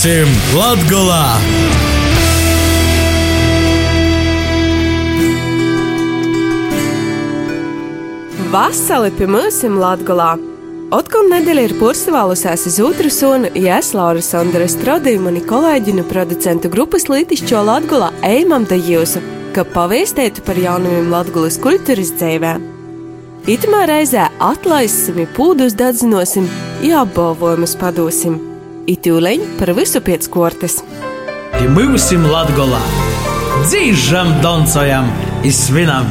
Būsim Latgolā! Vasali pie mums Latgolā! Otkal nedēļa ir porcelānusies uz otru sunu, ja es Laura Sondra Strodīju mani kolēģinu producentu grupas Lītišķo Latgolā Eimam da jūsu, ka pavēstētu par jaunumiem Latgolas kultūras dzīvē. Itamā reizē atlaisim, pūdus dadzinosim, jāapbalvojumus padosim. Itūleņ par visu pēc kortes. Mūsim Latgolā! Dzīžam, doncojam, izsvinam!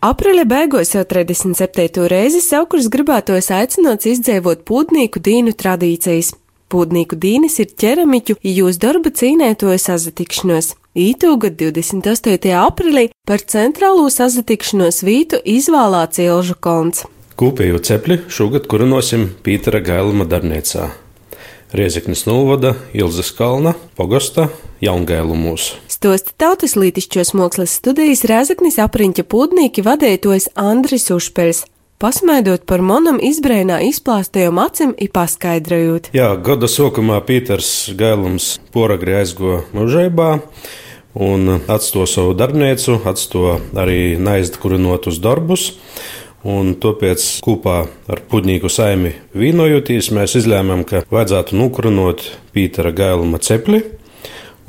Aprīļa beigās jau 37. reizi saukurs gribētos aicināts izdzīvot pūdnieku dīnu tradīcijas. Pūdnieku dīnes ir ķeramiķu, jūs darba cīnētoju sazatikšanos. Ītūgad 28. aprīlī par centrālo sazatikšanos vītu izvēlēts Ilžu konts. Kūpēju cepļi šogad kurinosim Pītera Gailuma darbnīcā. Rieziknis Nulvada, Ilzas Kalna, Pogosta, Jaungēlu mūsu. Stosta tautas lītišķos mākslas studijas Rēzaknis apriņķa pūdnīki vadētojas Andris Ušpeļs. Pasmaidot par monam izbrēnā izplāstajām acīm, ir paskaidrojot. Jā, gada sākumā Pīters Gailums poragri aizgo mūžībā un atsto savu darbnīcu, atsto arī naizdu kurinot uz darbus. Un tāpēc kopā ar pudnīku saimi vīnojoties, mēs izlēmām, ka vajadzētu nukurinot Pītera Gailuma cepli,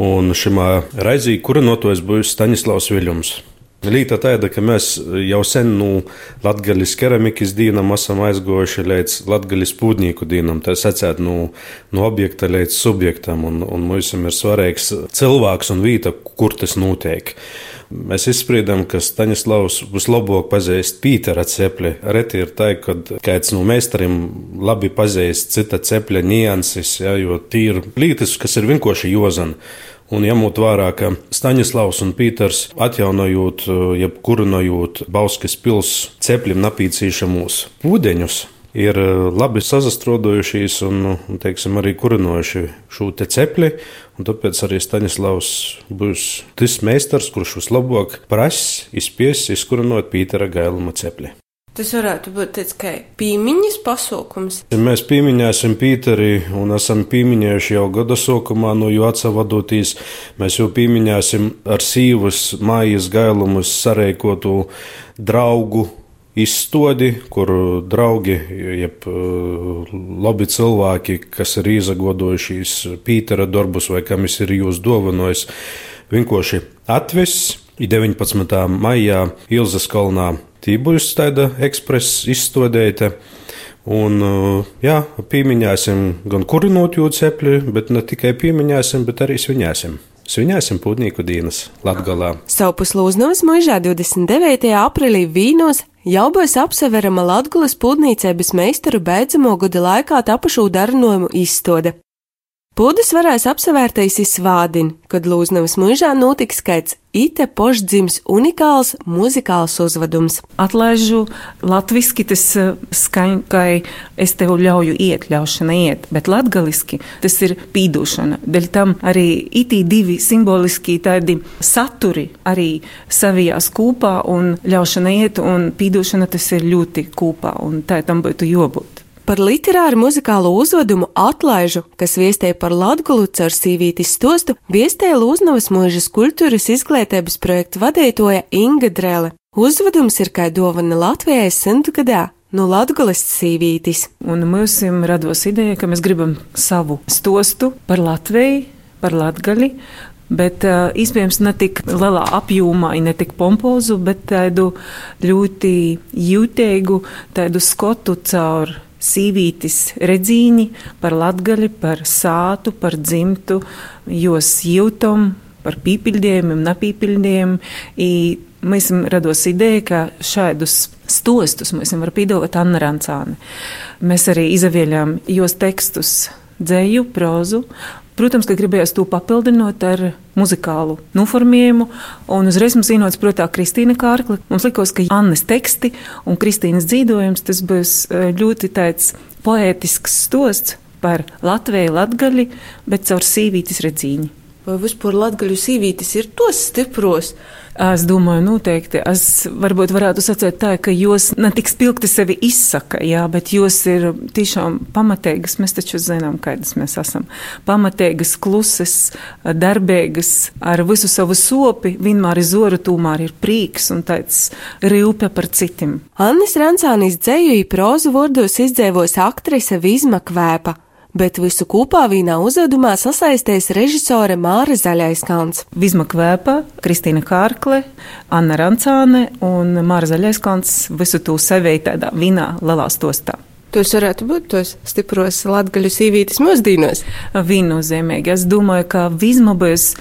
un šimā raizī kurinotojas būs Staņislavs Viļums. Līta tāda, ka mēs jau sen no nu, Latvijas keramikas dienam esam aizgojuši līdz Latvijas pūdnieku dienam. Tā secēt no, no objekta līdz subjektam, un, un mums ir svarīgs cilvēks un vieta, kur tas notiek. Mēs izspriedām, ka Staņislavs vislabāk pazīst Pītera cepli. Reti ir tā, ka kāds no meistariem labi pazīst cita cepļa nianses, ja, jo tie ir lietas, kas ir vienkārši jozani. Un ņemot vērā, ka Staņislavs un Pīters atjaunojot, jeb kurinojot Bauskas pils cepļiem napīcīšamos ūdeņus, ir labi sazastrodojušies un, teiksim, arī kurinojuši šo te cepli. Tāpēc arī Staņislavs būs tas meistars, kurš vislabāk prasīs, izspies, izkurinot Pītera gailuma cepli. Tas varētu būt tāds kā pīmiņas pasaukums. Ja mēs pieminēsim Pīteri un esam pieminējuši jau gada sākumā no jo atsavadotīs, mēs jau pieminēsim ar sīvas mājas gailumus sareikotu draugu izstodi, kur draugi, jeb eh, labi cilvēki, kas ir izagodojušies Pītera darbus vai kam es ir jūs dovanojis, vienkārši atvesis. 19. maijā Ilzas kalnā Tībuļs tāda ekspresa izstādēta. Un, eh, jā, pieminēsim gan kurinot jūtas cepļi, bet ne tikai pieminēsim, bet arī svinēsim. Svinēsim pūtnieku dienas Latgalā. Saupus Lūznavas mužā 29. aprīlī Vīnos jau būs apseverama Latgulas pūtniecības meistaru beidzamo gada laikā tapušu darinojumu izstāde. Pūdas varēs apsevērtais izsvādin, kad Lūznavas mūžā notiks skaits ite pošdzims unikāls muzikāls uzvedums. Atlaižu latviski tas eh, skaņ, ka es tev ļauju iet, ļaušana iet, bet latgaliski tas ir pīdošana. Dēļ tam arī itī divi simboliski tādi saturi arī savijās kūpā un ļaušana iet un pīdošana tas ir ļoti kūpā un tā tam būtu jābūt. Par literāru muzikālo uzvedumu atlaižu, kas viestēja par Latgulu caur sīvītis stostu, viestēja Lūznavas mūžas kultūras izglītības projektu vadītoja Inga Drele. Uzvedums ir kā dovana Latvijai simtgadā no Latvijas sīvītis. Un mums rados ideja, ka mēs gribam savu stostu par Latviju, par Latgali, bet uh, iespējams ne tik lielā apjomā, ne tik pompozu, bet tādu ļoti jūtīgu, tādu skotu caur sīvītis redzīņi par latgaļi, par sātu, par dzimtu, jos jūtam, par pīpiļdiem, nepīpiļdiem. Mēs rados ideja, ka šādus stostus mēs varam pīdot Anna Rancāne. Mēs arī izavieļām jos tekstus dzēju, prozu, Protams, ka gribējās to papildināt ar muzikālu noformējumu, un uzreiz mums ienāca prātā Kristīna Kārkla. Mums likās, ka Annes teksti un Kristīnas dzīvojums tas būs e, ļoti tāds poētisks stosts par Latviju, Latgali, bet caur sīvītis redzīņu. Vai vispār latgaļu sīvītis ir tos stipros? Es domāju, noteikti. Es varbūt varētu sacīt tā, ka jūs ne tik spilgti sevi izsaka, jā, bet jūs ir tiešām pamatīgas. Mēs taču zinām, kādas mēs esam. Pamatīgas, klusas, darbīgas, ar visu savu sopi, vienmēr ir zoru, tomēr ir prīks un tāds rīupe par citiem. Annis Rancānis dzēju i prozu vārdos izdzēvos aktrise Vizma Kvēpa bet visu kopā vienā uzvedumā sasaistīs režisore Māra Zaļaiskants. Vizma Kvēpa, Kristīna Kārkle, Anna Rancāne un Māra Zaļaiskants visu to sevi tādā vienā lielā stostā. Tos varētu būt tos stipros latgaļu sīvītes mūsdīnos. Viennozīmīgi. Es domāju, ka Vizma būs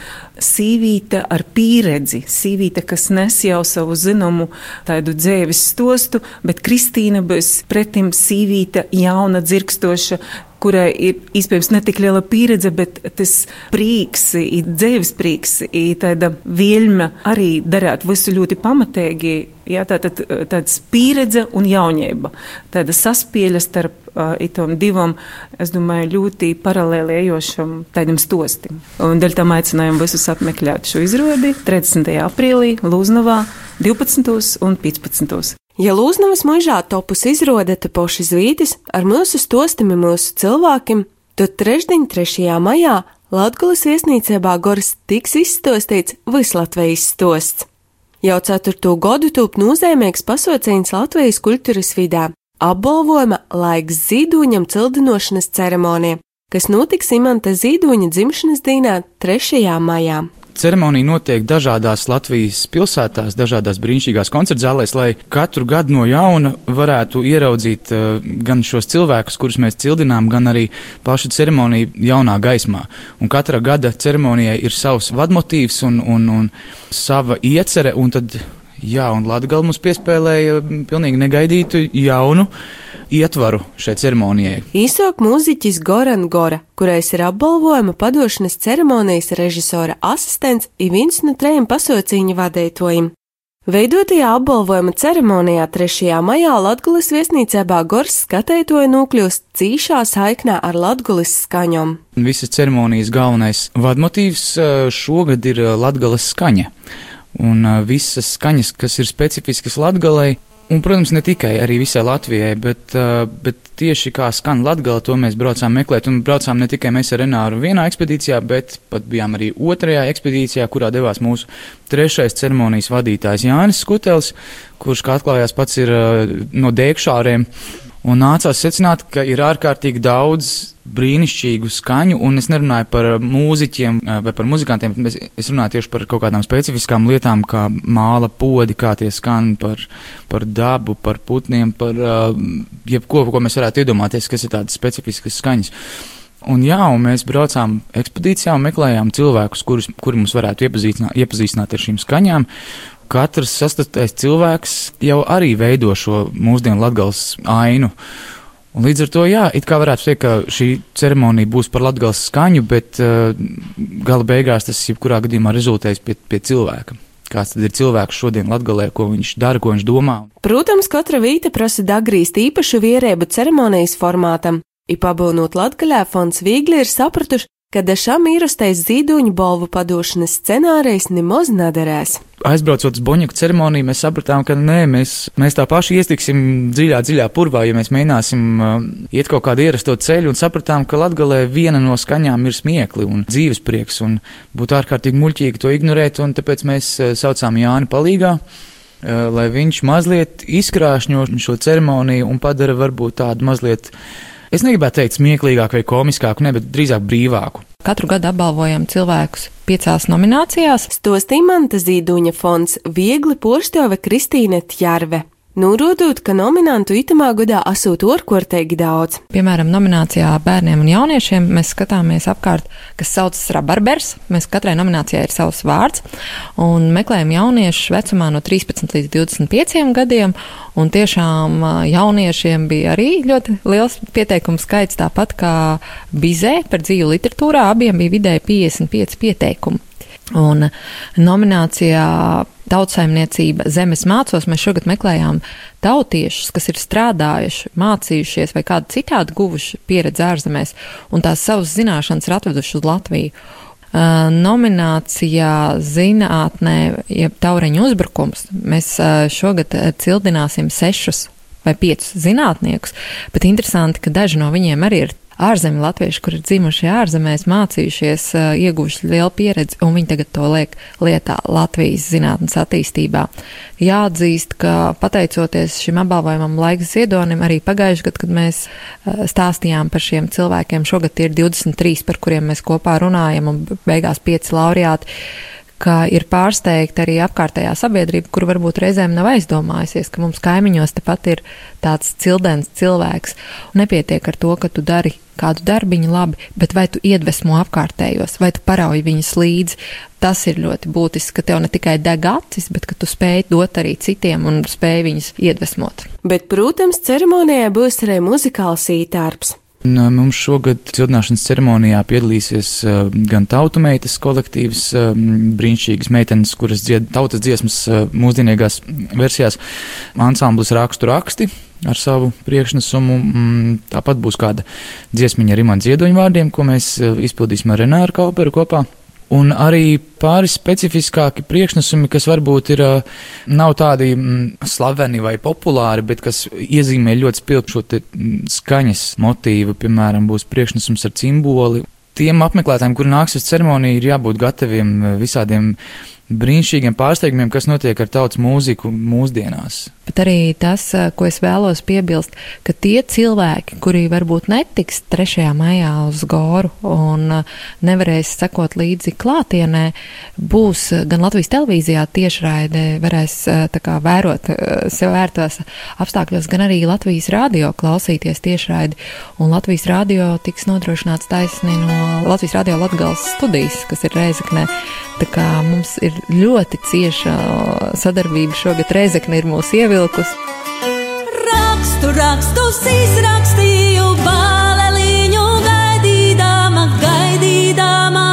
sīvīte ar pieredzi, sīvīte, kas nes jau savu zināmu tādu dzēvis stostu, bet Kristīna būs pretim sīvīte jauna, dzirkstoša, kurai ir iespējams ne tik liela pieredze, bet tas prīks, dzīves prīks, tāda vielma arī darāt visu ļoti pamatīgi. Jā, tā tad tāds pieredze un jaunība, tāda saspieļa starp uh, itām divām, es domāju, ļoti paralēli ejošam tādam stostim. Un dēļ tam aicinājām visus apmeklēt šo izrādi 30. aprīlī Lūznavā 12. un 15. Ja Lūznavas mužā topus izrāda te poši zvītis ar mūsu stostami mūsu cilvēkiem, tad trešdiņ 3. maijā Latgulas viesnīcībā Gors tiks izstostīts Vislatvijas stosts. Jau ceturto gadu tūp nozīmīgs pasaucējums Latvijas kultūras vidē - apbalvojuma laiks zīdūņam cildinošanas ceremonija, kas notiks Imanta Zīdūņa dzimšanas dienā 3. maijā. Ceremonija notiek dažādās Latvijas pilsētās, dažādās brīnišķīgās koncertzālēs, lai katru gadu no jauna varētu ieraudzīt uh, gan šos cilvēkus, kurus mēs cildinām, gan arī pašu ceremoniju jaunā gaismā. Un katra gada ceremonijai ir savs vadmotīvs un, un, un sava iecere, un tad, jā, un Latgal mums piespēlēja pilnīgi negaidītu jaunu ietvaru šai ceremonijai. Īsāk mūziķis Goran Gora, kurais ir apbalvojuma padošanas ceremonijas režisora asistents ir viens no trejiem pasaucīņu vadītojiem. Veidotajā apbalvojuma ceremonijā 3. maijā Latgulis viesnīcībā Gors skatētoja nokļūst cīšā saiknē ar Latgulis skaņom. Visas ceremonijas galvenais vadmotīvs šogad ir Latgulis skaņa. Un visas skaņas, kas ir specifiskas Latgalei, Un, protams, ne tikai arī visai Latvijai, bet, bet tieši kā skan Latvija, to mēs braucām meklēt. Un braucām ne tikai mēs ar Renāru vienā ekspedīcijā, bet pat bijām arī otrajā ekspedīcijā, kurā devās mūsu trešais ceremonijas vadītājs Jānis Skutels, kurš, kā atklājās, pats ir no dēkšāriem. Un nācās secināt, ka ir ārkārtīgi daudz brīnišķīgu skaņu, un es nerunāju par mūziķiem vai par muzikantiem, bet es runāju tieši par kaut kādām specifiskām lietām, kā māla podi, kā tie skan par, par dabu, par putniem, par uh, jebko, ko mēs varētu iedomāties, kas ir tādas specifiskas skaņas. Un jā, un mēs braucām ekspedīcijā un meklējām cilvēkus, kurus, kuri mums varētu iepazīstināt, iepazīstināt ar šīm skaņām katrs sastaptais cilvēks jau arī veido šo mūsdienu latgals ainu. Un līdz ar to, jā, it kā varētu teikt, ka šī ceremonija būs par latgals skaņu, bet uh, gala beigās tas jebkurā gadījumā rezultēs pie, pie cilvēka. Kāds ir cilvēks šodien Latvijā, ko viņš dara, ko viņš domā? Protams, katra vīta prasa dagrīst īpašu vierēbu ceremonijas formātam. Ipabūnot Latvijā, fonds viegli ir sapratuši, ka dažām īrastais zīdoņu balvu padošanas scenārijs nemaz nederēs. Aizbraucot uz Boņaku ceremoniju, mēs sapratām, ka nē, mēs, mēs tā paši iestiksim dziļā, dziļā purvā, ja mēs mēģināsim uh, iet kaut kādu ierasto ceļu, un sapratām, ka Latgalē viena no skaņām ir smiekli un dzīves prieks, un būtu ārkārtīgi muļķīgi to ignorēt, un tāpēc mēs uh, saucām Jāni palīgā uh, lai viņš mazliet izkrāšņo šo ceremoniju un padara varbūt tādu mazliet Es negribētu teikt smieklīgāku vai komiskāku, ne, bet drīzāk brīvāku. Katru gadu apbalvojam cilvēkus piecās nominācijās. Stostīmanta Zīduņa fonds Viegli poštove Kristīne Tjarve. Norādot, ka nominantu itamā gadā esot orkorteigi daudz. Piemēram, nominācijā bērniem un jauniešiem mēs skatāmies apkārt, kas saucas rabarbers. Mēs katrai nominācijai ir savs vārds un meklējam jauniešus vecumā no 13 līdz 25 gadiem. Un tiešām jauniešiem bija arī ļoti liels pieteikumu skaits, tāpat kā Bizē par dzīvu literatūrā. Abiem bija vidēji 55 pieteikumi. Un nominācijā Tautsaimniecība zemes mācos mēs šogad meklējām tautiešus, kas ir strādājuši, mācījušies vai kādu citādi guvuši pieredzi ārzemēs un tās savas zināšanas ir atveduši uz Latviju. nominācijā zinātnē, jeb taureņu uzbrukums, mēs šogad cildināsim sešus vai piecus zinātniekus, bet interesanti, ka daži no viņiem arī ir ārzemju latvieši, kur ir dzimuši ārzemēs, mācījušies, ieguvuši lielu pieredzi, un viņi tagad to liek lietā Latvijas zinātnes attīstībā. Jāatzīst, ka pateicoties šim apbalvojumam laiks ziedonim, arī pagājuši gadu, kad mēs stāstījām par šiem cilvēkiem, šogad ir 23, par kuriem mēs kopā runājam, un beigās 5 laureāti ka ir pārsteigta arī apkārtējā sabiedrība, kur varbūt reizēm nav aizdomājusies, ka mums kaimiņos tepat ir tāds cildens cilvēks. Nepietiek ar to, ka tu dari kādu darbiņu labi, bet vai tu iedvesmo apkārtējos, vai tu parauj viņus līdzi. Tas ir ļoti būtiski, ka tev ne tikai deg acis, bet ka tu spēj dot arī citiem un spēj viņus iedvesmot. Bet, protams, ceremonijā būs arī muzikāls ītārps. Un, mums šogad cildināšanas ceremonijā piedalīsies uh, gan tautu meitas kolektīvs, uh, brīnišķīgas meitenes, kuras dzied tautas dziesmas uh, mūsdienīgās versijās, ansamblis rakstu raksti ar savu priekšnesumu. Mm, tāpat būs kāda dziesmiņa ar imants ziedoņu vārdiem, ko mēs izpildīsim ar Renāru Kauperu kopā. Un arī pāris specifiskāki priekšnesumi, kas varbūt ir, nav tādi mm, slaveni vai populāri, bet kas iezīmē ļoti spilgtu šo mm, skaņas motīvu, piemēram, būs priekšnesums ar cimboli. Tiem apmeklētājiem, kuri nāks uz ceremoniju, ir jābūt gataviem visādiem brīnišķīgiem pārsteigumiem, kas notiek ar tautas mūziku mūsdienās. Arī tas, ko es vēlos piebilst, ka tie cilvēki, kuri varbūt netiks 3. maijā uz Goru un nevarēs sekot līdzi klātienē, būs gan Latvijas televīzijā tiešraide, varēs kā, vērot sev vērtos apstākļos, gan arī Latvijas radio klausīties tiešraidi. Un Latvijas radio tiks nodrošināts taisni no Latvijas radio Latgals studijas, kas ir Reizeknē. Tā kā mums ir ļoti cieša sadarbība šogad Reizekne ir mūsu ievilkus. Rakstu, rakstus izrakstīju, baleliņu gaidīdama, gaidīdama.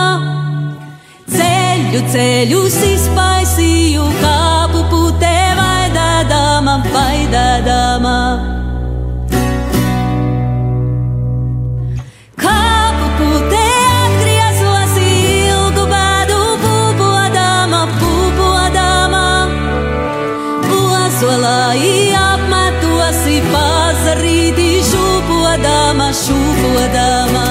Ceļu, ceļus izpaisīju, kāpu putē vaidādama, vaidādama. Šūpodama.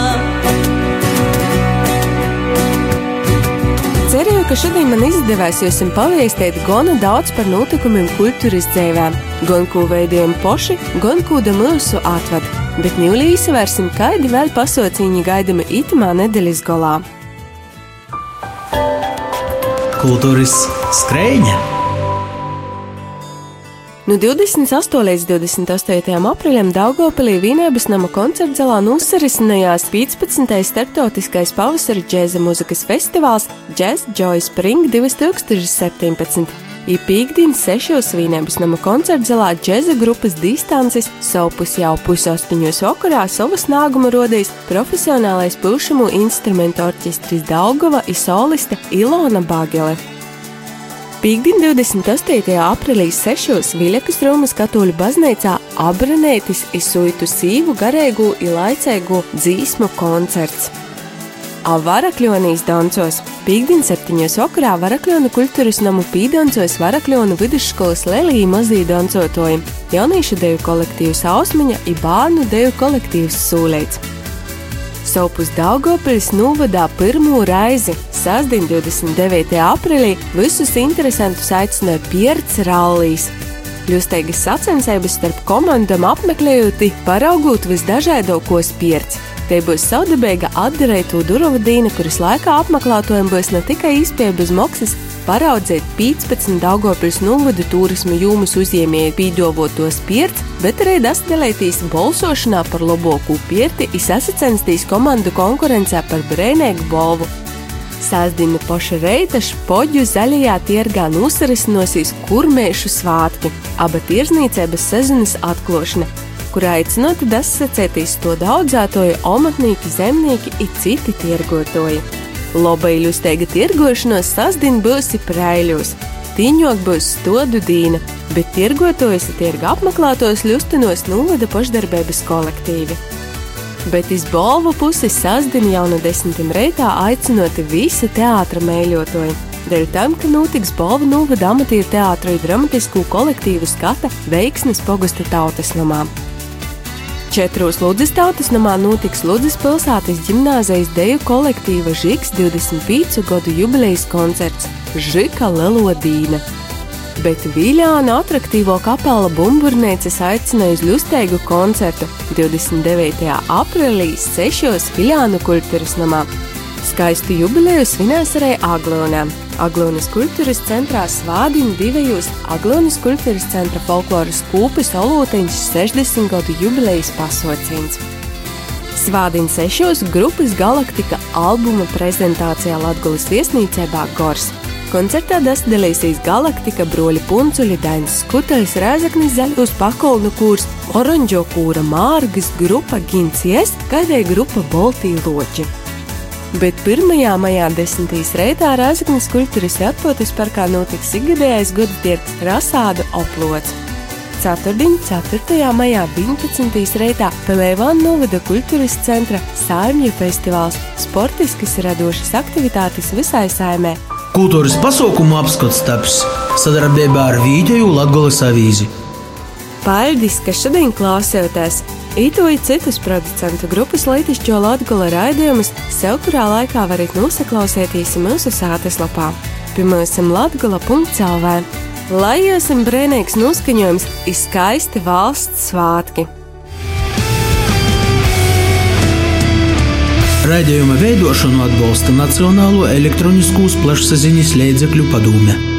Ceru, ka šodien man izdevās jums paviestīt gana daudz par notikumiem kultūras dzīvēm, gan ko veidojam poši, gan ko da mūsu atvada. Bet jūlijā izsvērsim, kādi vēl pasaucīņi gaidami itamā nedēļas galā. Kultūras skrējņa! No 28. līdz 28. aprīlim Daugopilī Vīnēbas nama koncertzalā nosarisinājās 15. starptautiskais pavasara džēza muzikas festivāls Jazz Joy Spring 2017. Ir pīkdienas sešos Vīnēbas nama koncertzalā džēza grupas distances savu jau pusaustoņos vakarā savu snāgumu rodījis profesionālais pūšamu instrumentu orķestris Daugava i soliste Ilona Bagele. Pīkdien 28. aprīlī 6. Viļakas Romas katoļu baznīcā abranētis izsuitu sīvu garēgu un laicēgu dzīsmu koncerts. Avarakļonīs dancos. Pīkdien 7. vakarā Varakļonu kultūras namu pīdancos Varakļonu vidusskolas Lelija mazī dancotoji, jauniešu deju kolektīvs Ausmiņa un bērnu deju kolektīvs Sūleits. Sopus Daugopils novadā pirmo reizi sasdien 29. aprīlī visus interesantus aicināja Pierts Rallijas. Ļusteigas sacensības starp komandām apmeklējot, paraugot visdažādākos pierts. Te būs saudabīga atdarēto durovadīna, kuras laikā apmeklētājiem būs ne tikai izpēja bez maksas, paraudzēt 15 Daugopils novada turismu jūmas uzņēmēju pīdovotos pierts, bet arī dasdalētīs balsošanā par labāko pierti un sasacensties komandu konkurencē par brēnēgu balvu. Sāsdina poša reitaša poģu zaļajā tirgā nosarisinosies kurmēšu svātki, aba tirzniecības sezonas atklāšana, kurā aicināti dasacētīs to daudzētoju omatnīki, zemnieki un citi tirgotoji. Lobaiļu steiga tirgošanos sasdien būs praiļos, tīņok būs stodu dīna, bet tirgotojas tirga apmeklētos ļustinos novada pašdarbības kolektīvi. Bet iz balvu pusi sasdien jau no desmitiem reitā aicinoti visi teātra mēļotoji. Dēļ tam, ka notiks balvu novada amatieru teātra un dramatisku kolektīvu skata veiksmes pogusta tautas namā. Četros Ludzas tautas namā notiks Ludzas pilsētas ģimnāzijas deju kolektīva Žiks 25 gadu jubilejas koncerts Žika Lelodīna bet Viljāna attraktīvo kapela bumburnēcis aicināja uz ļusteigu koncertu 29. aprīlī 6. Viljānu kultūras namā. Skaistu jubileju svinēs arī Aglonā. Aglonas kultūras centrā svādiņa divējos Aglonas kultūras centra folkloras kūpes olūteņš 60 gadu jubilejas pasaucīns. Svādiņa sešos grupas Galaktika albuma prezentācijā Latgulas viesnīcē Bāgors. Koncertā dalīsies Galaktika, broļi Puncuļi, Dainis Skuteļs, Rēzaknis Zaļos pakolnu kurs, Oranžo kūra Mārgas grupa Gincies, kādēļ grupa Boltī Loķi. Bet 1. maijā 10. reitā Rēzaknis kultūras atpūtas parkā notiks ikgadējais gada tirks Rasādu oplots. Ceturtdien, 4. maijā 11. reitā Pelēvāna novada kultūras centra Sārmju festivāls - sportiskas radošas aktivitātes visai saimē Kultūras pasaukumu apskats taps sadarbībā ar Vīģeju Latgolas avīzi. Paldies, ka šodien klausāties! Ītoji citus producentu grupas Latvijas Latvijas raidījumus sev kurā laikā varat nosaklausīties mūsu sātaslapā. Pirmāsim latgala.clv. Lai jums brīvīgs noskaņojums, izskaisti valsts svātki! Raidījuma veidošanu atbalsta Nacionālo elektronisko plašsaziņas līdzekļu padome.